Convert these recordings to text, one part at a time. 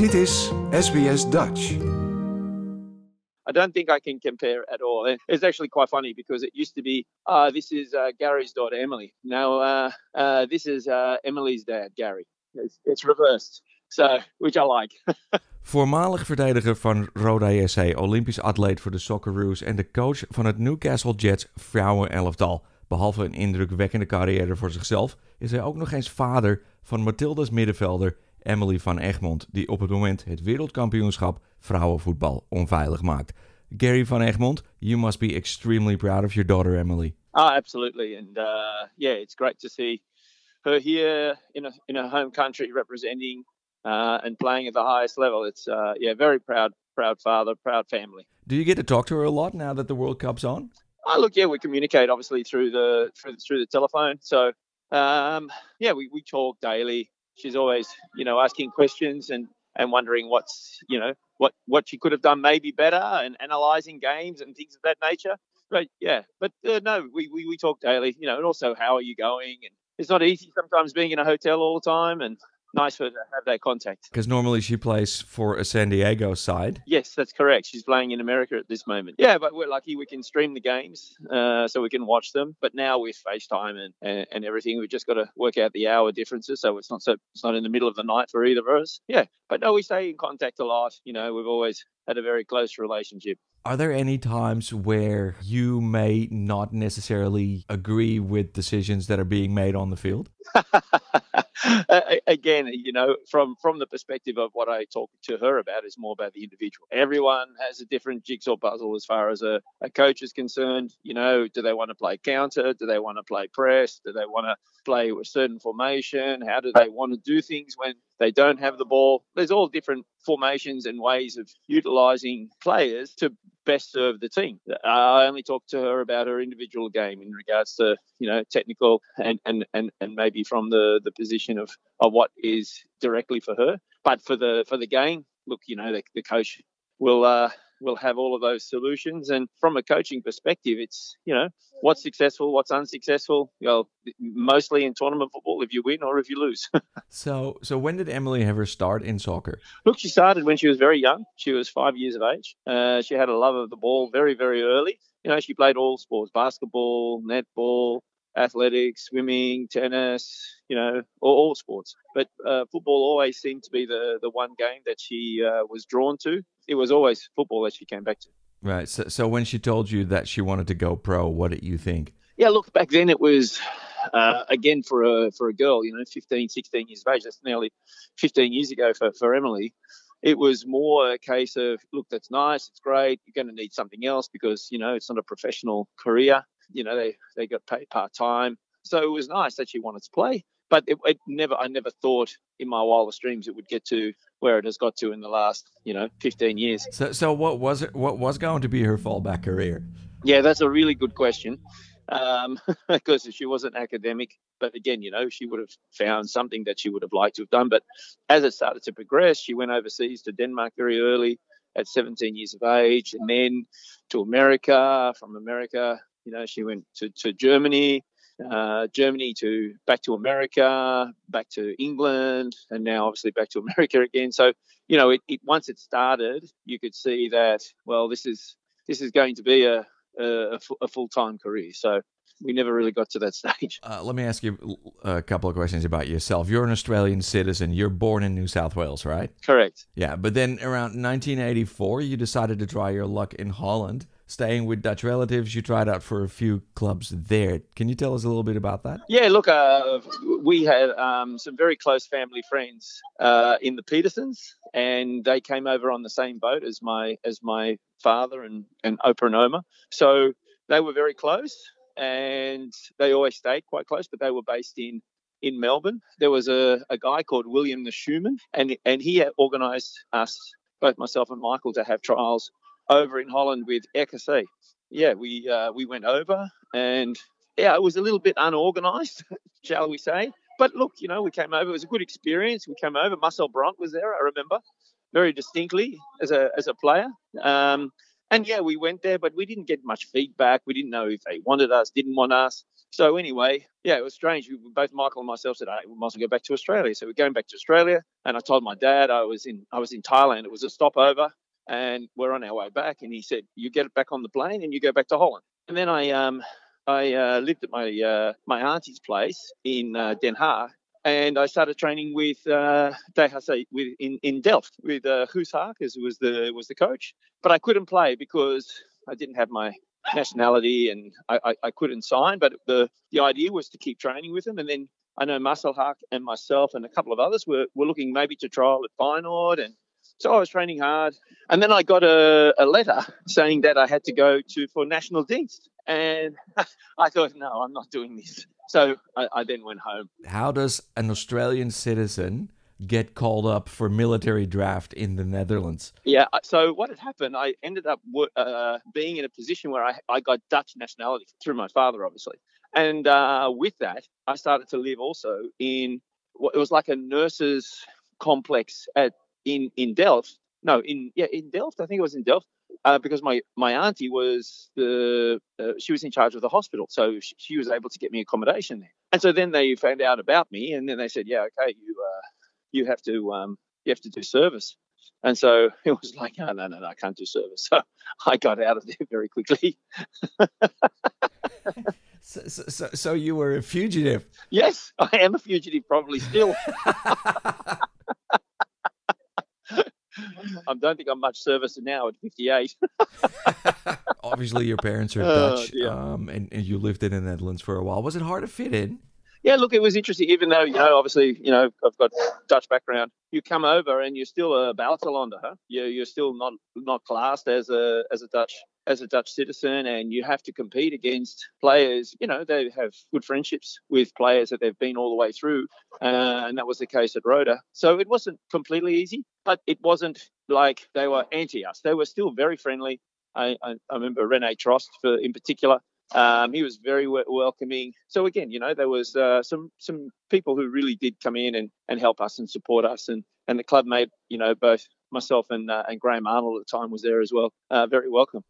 Dit is SBS Dutch. I don't think I can compare at all. It's actually quite funny because it used to be, uh, this is uh, Gary's daughter, Emily. Now, uh, uh, this is uh, Emily's dad, Gary. It's, it's reversed. So, which I like. Voormalig verdediger van Roda JC, Olympisch atleet voor de Socceroos en de coach van het Newcastle Jets vrouwenelftal. Behalve een indrukwekkende carrière voor zichzelf, is hij ook nog eens vader van Mathilda's middenvelder Emily van Egmond, die op het moment het wereldkampioenschap vrouwenvoetbal onveilig maakt. Gary van Egmond, you must be extremely proud of your daughter Emily. Oh, absolutely. And uh, yeah, it's great to see her here in a, in a home country representing uh, and playing at the highest level. It's, uh, yeah, very proud, proud father, proud family. Do you get to talk to her a lot now that the World Cup's on? Oh, look, yeah, we communicate obviously through the through, the, through the telephone. So, um, yeah, we, we talk daily. She's always, you know, asking questions and, and wondering what's, you know, what, what she could have done maybe better and analysing games and things of that nature. But yeah, but uh, no, we, we, we talk daily, you know, and also how are you going? And it's not easy sometimes being in a hotel all the time and nice for her to have that contact. Because normally she plays for a San Diego side. Yes, that's correct. She's playing in America at this moment. Yeah, but we're lucky we can stream the games, uh, so we can watch them. But now with FaceTime and, and, and everything, we've just got to work out the hour differences, so it's not so it's not in the middle of the night for either of us. Yeah, but no, we stay in contact a lot. You know, we've always had a very close relationship. Are there any times where you may not necessarily agree with decisions that are being made on the field? Again, you know, from from the perspective of what I talk to her about is more about the individual. Everyone has a different jigsaw puzzle as far as a, a coach is concerned. You know, do they want to play counter? Do they want to play press? Do they want to play a certain formation? How do they want to do things when they don't have the ball? There's all different formations and ways of utilizing players to best serve the team. I only talk to her about her individual game in regards to you know technical and and and, and maybe from the the position of of what is directly for her. But for the for the game, look, you know the, the coach will uh, will have all of those solutions. And from a coaching perspective, it's you know what's successful, what's unsuccessful. Well, mostly in tournament football, if you win or if you lose. So, so when did Emily ever start in soccer? Look, she started when she was very young. She was five years of age. Uh, she had a love of the ball very, very early. You know, she played all sports: basketball, netball, athletics, swimming, tennis. You know, all, all sports. But uh, football always seemed to be the the one game that she uh, was drawn to. It was always football that she came back to. Right. So, so when she told you that she wanted to go pro, what did you think? yeah, look, back then it was, uh, again, for a for a girl, you know, 15, 16 years of age, that's nearly 15 years ago for, for Emily. It was more a case of, look, that's nice, it's great, you're going to need something else because, you know, it's not a professional career. You know, they, they got paid part time. So it was nice that she wanted to play. But it, it never, I never thought in my wildest dreams it would get to where it has got to in the last, you know, 15 years. So, so what was it? What was going to be her fallback career? Yeah, that's a really good question. Um, because she wasn't academic, but again, you know, she would have found something that she would have liked to have done. But as it started to progress, she went overseas to Denmark very early at 17 years of age, and then to America. From America, you know, she went to, to Germany, uh, Germany to back to America, back to England, and now obviously back to America again. So, you know, it, it once it started, you could see that well, this is this is going to be a a, a full time career. So we never really got to that stage. Uh, let me ask you a couple of questions about yourself. You're an Australian citizen. You're born in New South Wales, right? Correct. Yeah, but then around 1984, you decided to try your luck in Holland. Staying with Dutch relatives, you tried out for a few clubs there. Can you tell us a little bit about that? Yeah, look, uh, we had um, some very close family friends uh, in the Petersons, and they came over on the same boat as my as my father and and Opa and Oma. So they were very close, and they always stayed quite close. But they were based in in Melbourne. There was a, a guy called William the Schumann, and and he organised us, both myself and Michael, to have trials over in Holland with RKC. Yeah, we uh, we went over, and yeah, it was a little bit unorganised, shall we say. But look, you know, we came over. It was a good experience. We came over. Marcel Brands was there. I remember very distinctly as a as a player. Um, and yeah, we went there, but we didn't get much feedback. We didn't know if they wanted us, didn't want us. So anyway, yeah, it was strange. We, both Michael and myself said, "Hey, we must go back to Australia." So we're going back to Australia, and I told my dad I was in I was in Thailand. It was a stopover, and we're on our way back. And he said, "You get it back on the plane and you go back to Holland." And then I um I uh, lived at my uh, my auntie's place in uh, Den Haag, and I started training with uh, with in, in Delft with uh, Guus was the was the coach. But I couldn't play because I didn't have my nationality and I, I, I, couldn't sign. But the the idea was to keep training with him, and then I know Marcel Haak and myself and a couple of others were, were looking maybe to trial at Feyenoord and so I was training hard. And then I got a, a letter saying that I had to go to for national dienst. And I thought, no, I'm not doing this. So I, I then went home. How does an Australian citizen get called up for military draft in the Netherlands? Yeah, so what had happened, I ended up uh, being in a position where I, I got Dutch nationality through my father, obviously. And uh, with that, I started to live also in what it was like a nurses complex at in in Delft. No, in yeah, in Delft. I think it was in Delft. Uh, because my my auntie was the uh, she was in charge of the hospital, so she, she, was able to get me accommodation there. And so then they found out about me, and then they said, "Yeah, okay, you uh, you have to um, you have to do service." And so it was like, "No, no, no, no, I can't do service." So I got out of there very quickly. so, so, so you were a fugitive? Yes, I am a fugitive, probably still. I don't think I'm much service now at 58. Obviously, your parents are oh, Dutch, um, and, and you lived in the Netherlands for a while. Was it hard to fit in? Yeah, look, it was interesting. Even though you know, obviously, you know, I've got Dutch background. You come over and you're still a buitenlander, huh? You're, you're still not not classed as a as a Dutch as a Dutch citizen, and you have to compete against players. You know, they have good friendships with players that they've been all the way through, uh, and that was the case at Roda. So it wasn't completely easy, but it wasn't like they were anti us. They were still very friendly. I, I, I remember Rene Trost, for in particular. Um, he was very w- welcoming. So again, you know, there was uh, some some people who really did come in and, and help us and support us, and and the club made you know both myself and uh, and Graham Arnold at the time was there as well. Uh, very welcome.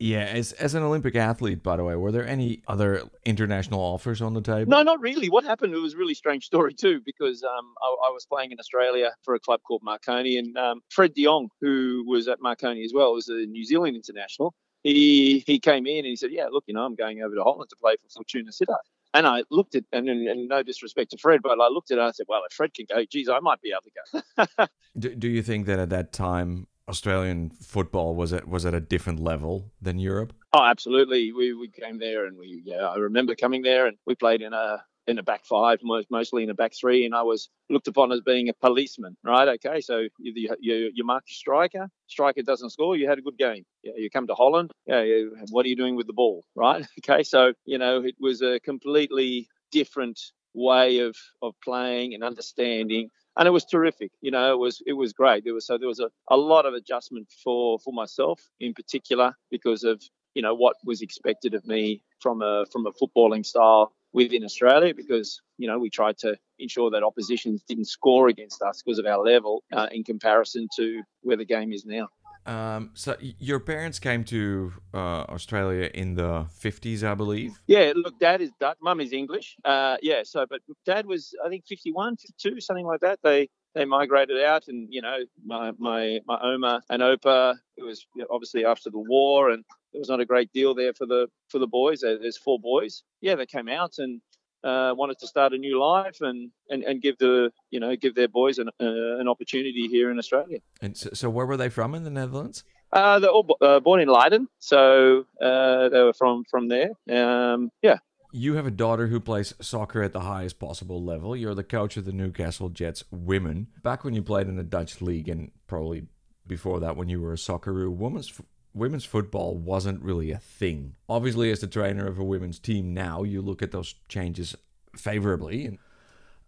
Yeah, as as an Olympic athlete, by the way, were there any other international offers on the table? No, not really. What happened? It was a really strange story too, because um, I, I, was playing in Australia for a club called Marconi, and um, Fred de Jong, who was at Marconi as well, was a New Zealand international. He he came in and he said, "Yeah, look, you know, I'm going over to Holland to play for Fortuna Sittard." And I looked at, and, and, and, no disrespect to Fred, but I looked at it and I said, well, if Fred can go, geez, I might be able to go. do, do you think that at that time Australian football was at was at a different level than Europe? Oh, absolutely. We we came there and we yeah, I remember coming there and we played in a in a back five, mostly in a back three, and I was looked upon as being a policeman, right? Okay, so you you, you mark your striker, striker doesn't score, you had a good game. You come to Holland, yeah, you, what are you doing with the ball, right? Okay, so you know it was a completely different way of of playing and understanding and it was terrific. You know, it was it was great. There was so there was a, a lot of adjustment for for myself in particular because of you know what was expected of me from a from a footballing style within Australia because you know we tried to ensure that oppositions didn't score against us because of our level uh, in comparison to where the game is now. Um, so your parents came to uh, Australia in the 50s, I believe. Yeah, look, dad is Dutch, mum is English. Uh, yeah, so but dad was I think 51, 52, something like that. They they migrated out, and you know my my my Oma and Opa. It was obviously after the war, and it was not a great deal there for the for the boys. There's four boys. Yeah, they came out and uh, wanted to start a new life and, and, and give the you know give their boys an, uh, an opportunity here in Australia. And so, so, where were they from in the Netherlands? Uh, they're all uh, born in Leiden, so uh, they were from from there. Um, yeah. You have a daughter who plays soccer at the highest possible level. You're the coach of the Newcastle Jets women. Back when you played in the Dutch league, and probably before that when you were a Socceroo, women's women's football wasn't really a thing. Obviously, as the trainer of a women's team now, you look at those changes favorably.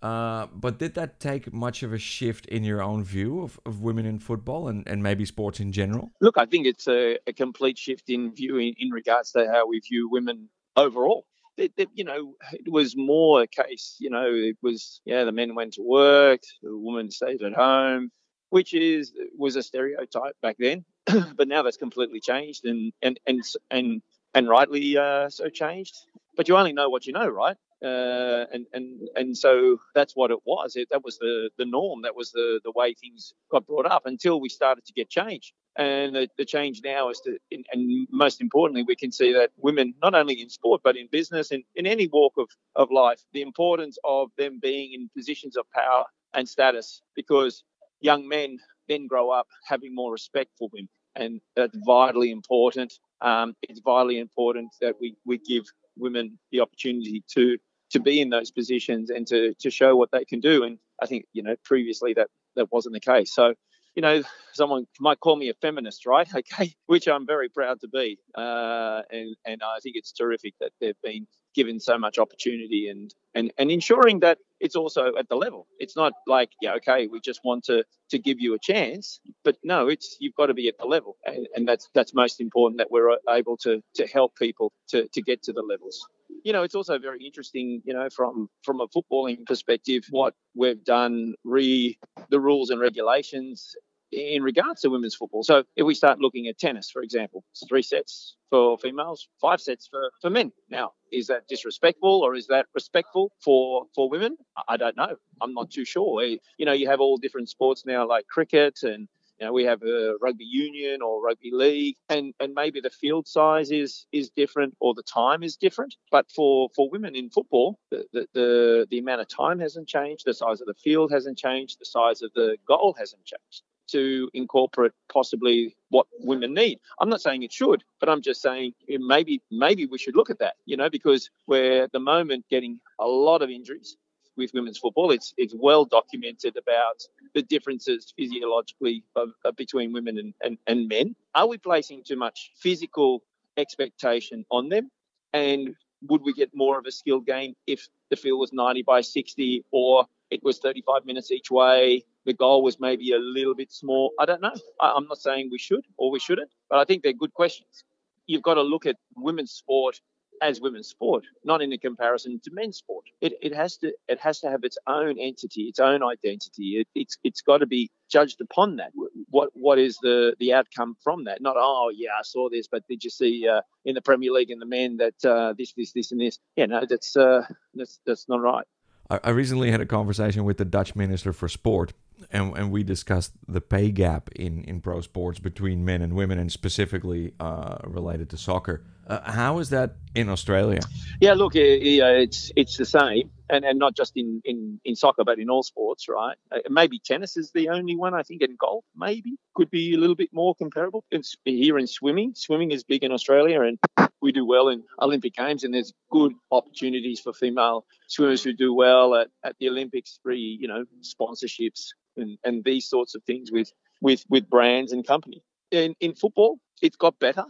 Uh, but did that take much of a shift in your own view of, of women in football and, and maybe sports in general? Look, I think it's a, a complete shift in view in, in, regards to how we view women overall. It, it, you know, it was more a case, you know, it was, yeah, the men went to work, the woman stayed at home, which is was a stereotype back then. but now that's completely changed and and and and and rightly uh, so changed. but you only know what you know, right? Uh, and and and so that's what it was. It, that was the the norm. That was the the way things got brought up until we started to get change. And the, the change now is to, and most importantly, we can see that women, not only in sport but in business and in any walk of of life, the importance of them being in positions of power and status, because young men then grow up having more respect for women, and that's vitally important. Um, it's vitally important that we we give women the opportunity to to be in those positions and to to show what they can do. And I think you know previously that that wasn't the case. So you know, someone might call me a feminist, right? Okay, which I'm very proud to be, uh, and and I think it's terrific that they've been given so much opportunity and and and ensuring that it's also at the level. It's not like yeah, okay, we just want to to give you a chance, but no, it's you've got to be at the level, and, and that's that's most important that we're uh, able to to help people to to get to the levels you know, it's also very interesting, you know, from from a footballing perspective, what we've done, re the rules and regulations in regards to women's football. So if we start looking at tennis, for example, three sets for females, five sets for, for men. Now, is that disrespectful or is that respectful for for women? I don't know. I'm not too sure. Eh, you know, you have all different sports now like cricket and you know, we have a rugby union or rugby league, and, and maybe the field size is is different or the time is different. But for, for women in football, the, the, the, the amount of time hasn't changed, the size of the field hasn't changed, the size of the goal hasn't changed to incorporate possibly what women need. I'm not saying it should, but I'm just saying maybe maybe we should look at that, you know, because we're at the moment getting a lot of injuries with women's football. It's it's well documented about the differences physiologically of, of between women and, and, and men. Are we placing too much physical expectation on them? And would we get more of a skill game if the field was 90 by 60 or it was 35 minutes each way? The goal was maybe a little bit small. I don't know. I, I'm not saying we should or we shouldn't, but I think they're good questions. You've got to look at women's sport as women's sport, not in a comparison to men's sport. It, it has to it has to have its own entity, its own identity. It, it's it's got to be judged upon that. What what is the the outcome from that? Not oh yeah I saw this, but did you see uh, in the Premier League in the men that uh, this this this and this? Yeah, no, that's uh, that's that's not right. I recently had a conversation with the Dutch Minister for Sport, and, and we discussed the pay gap in, in pro sports between men and women, and specifically uh, related to soccer. Uh, how is that in Australia? Yeah, look, it's it's the same, and, and not just in, in, in soccer, but in all sports, right? Uh, maybe tennis is the only one. I think in golf, maybe could be a little bit more comparable. It's here in swimming, swimming is big in Australia, and we do well in Olympic Games, and there's good opportunities for female swimmers who do well at, at the Olympics, free, you know, sponsorships and, and these sorts of things with with with brands and company. In in football, it's got better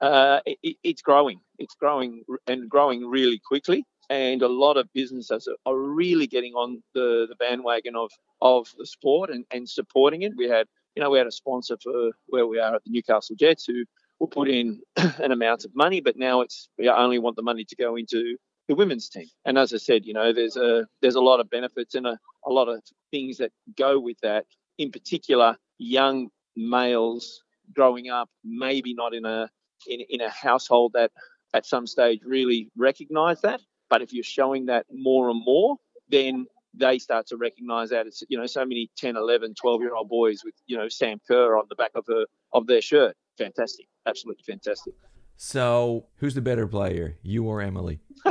uh, it, it's growing. It's growing and growing really quickly. And a lot of businesses are, really getting on the, the bandwagon of, of the sport and, and supporting it. We had, you know, we had a sponsor for where we are at the Newcastle Jets who will put in an amount of money, but now it's we only want the money to go into the women's team. And as I said, you know, there's a there's a lot of benefits and a, a lot of things that go with that. In particular, young males growing up, maybe not in a in, in a household that at some stage really recognize that. But if you're showing that more and more, then they start to recognize that it's you know so many 10 11 12 year old boys with you know sam kerr on the back of her of their shirt. Fantastic. Absolutely fantastic. So who's the better player you or emily?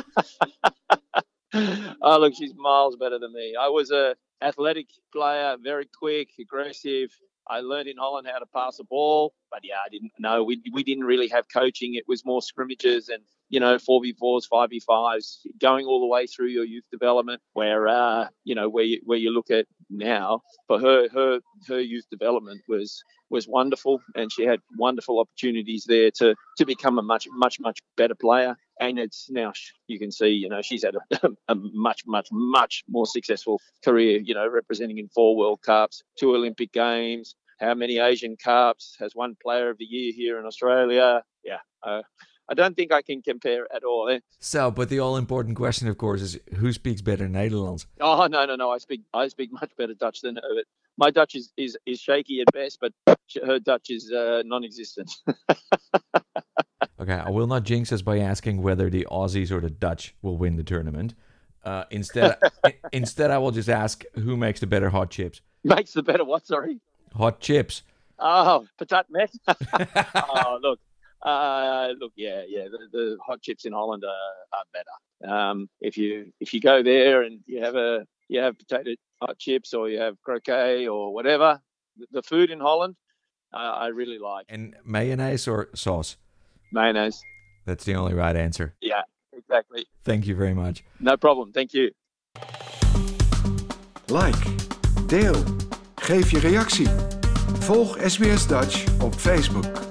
Oh look she's miles better than me. I was a athletic player very quick aggressive I learned in Holland how to pass a ball, but yeah, I didn't know. We, we didn't really have coaching. It was more scrimmages and, you know, 4v4s, 5v5s, going all the way through your youth development where, uh, you know, where you, where you look at now for her, her, her youth development was, was wonderful. And she had wonderful opportunities there to, to become a much, much, much better player and it's now you can see you know she's had a, a, much much much more successful career you know representing in four world cups two olympic games how many asian cups has one player of the year here in australia yeah uh, I don't think I can compare at all. Eh? So, but the all-important question, of course, is who speaks better Netherlands? Oh no, no, no! I speak, I speak much better Dutch than her. My Dutch is, is, is shaky at best, but her Dutch is uh, non-existent. Okay, I will not jinx us by asking whether the Aussies or the Dutch will win the tournament. Uh, instead, instead, I will just ask who makes the better hot chips. Makes the better what? Sorry. Hot chips. Oh, patat met. oh, look. Uh, look, yeah, yeah. The, the, hot chips in Holland are, are better. Um, if you if you go there and you have a you have potato hot chips or you have croquette or whatever, the, the food in Holland, uh, I really like. And mayonnaise or sauce? Mayonnaise. That's the only right answer. Yeah, exactly. Thank you very much. No problem. Thank you. Like, deel, geef je reactie. Volg SBS Dutch op Facebook.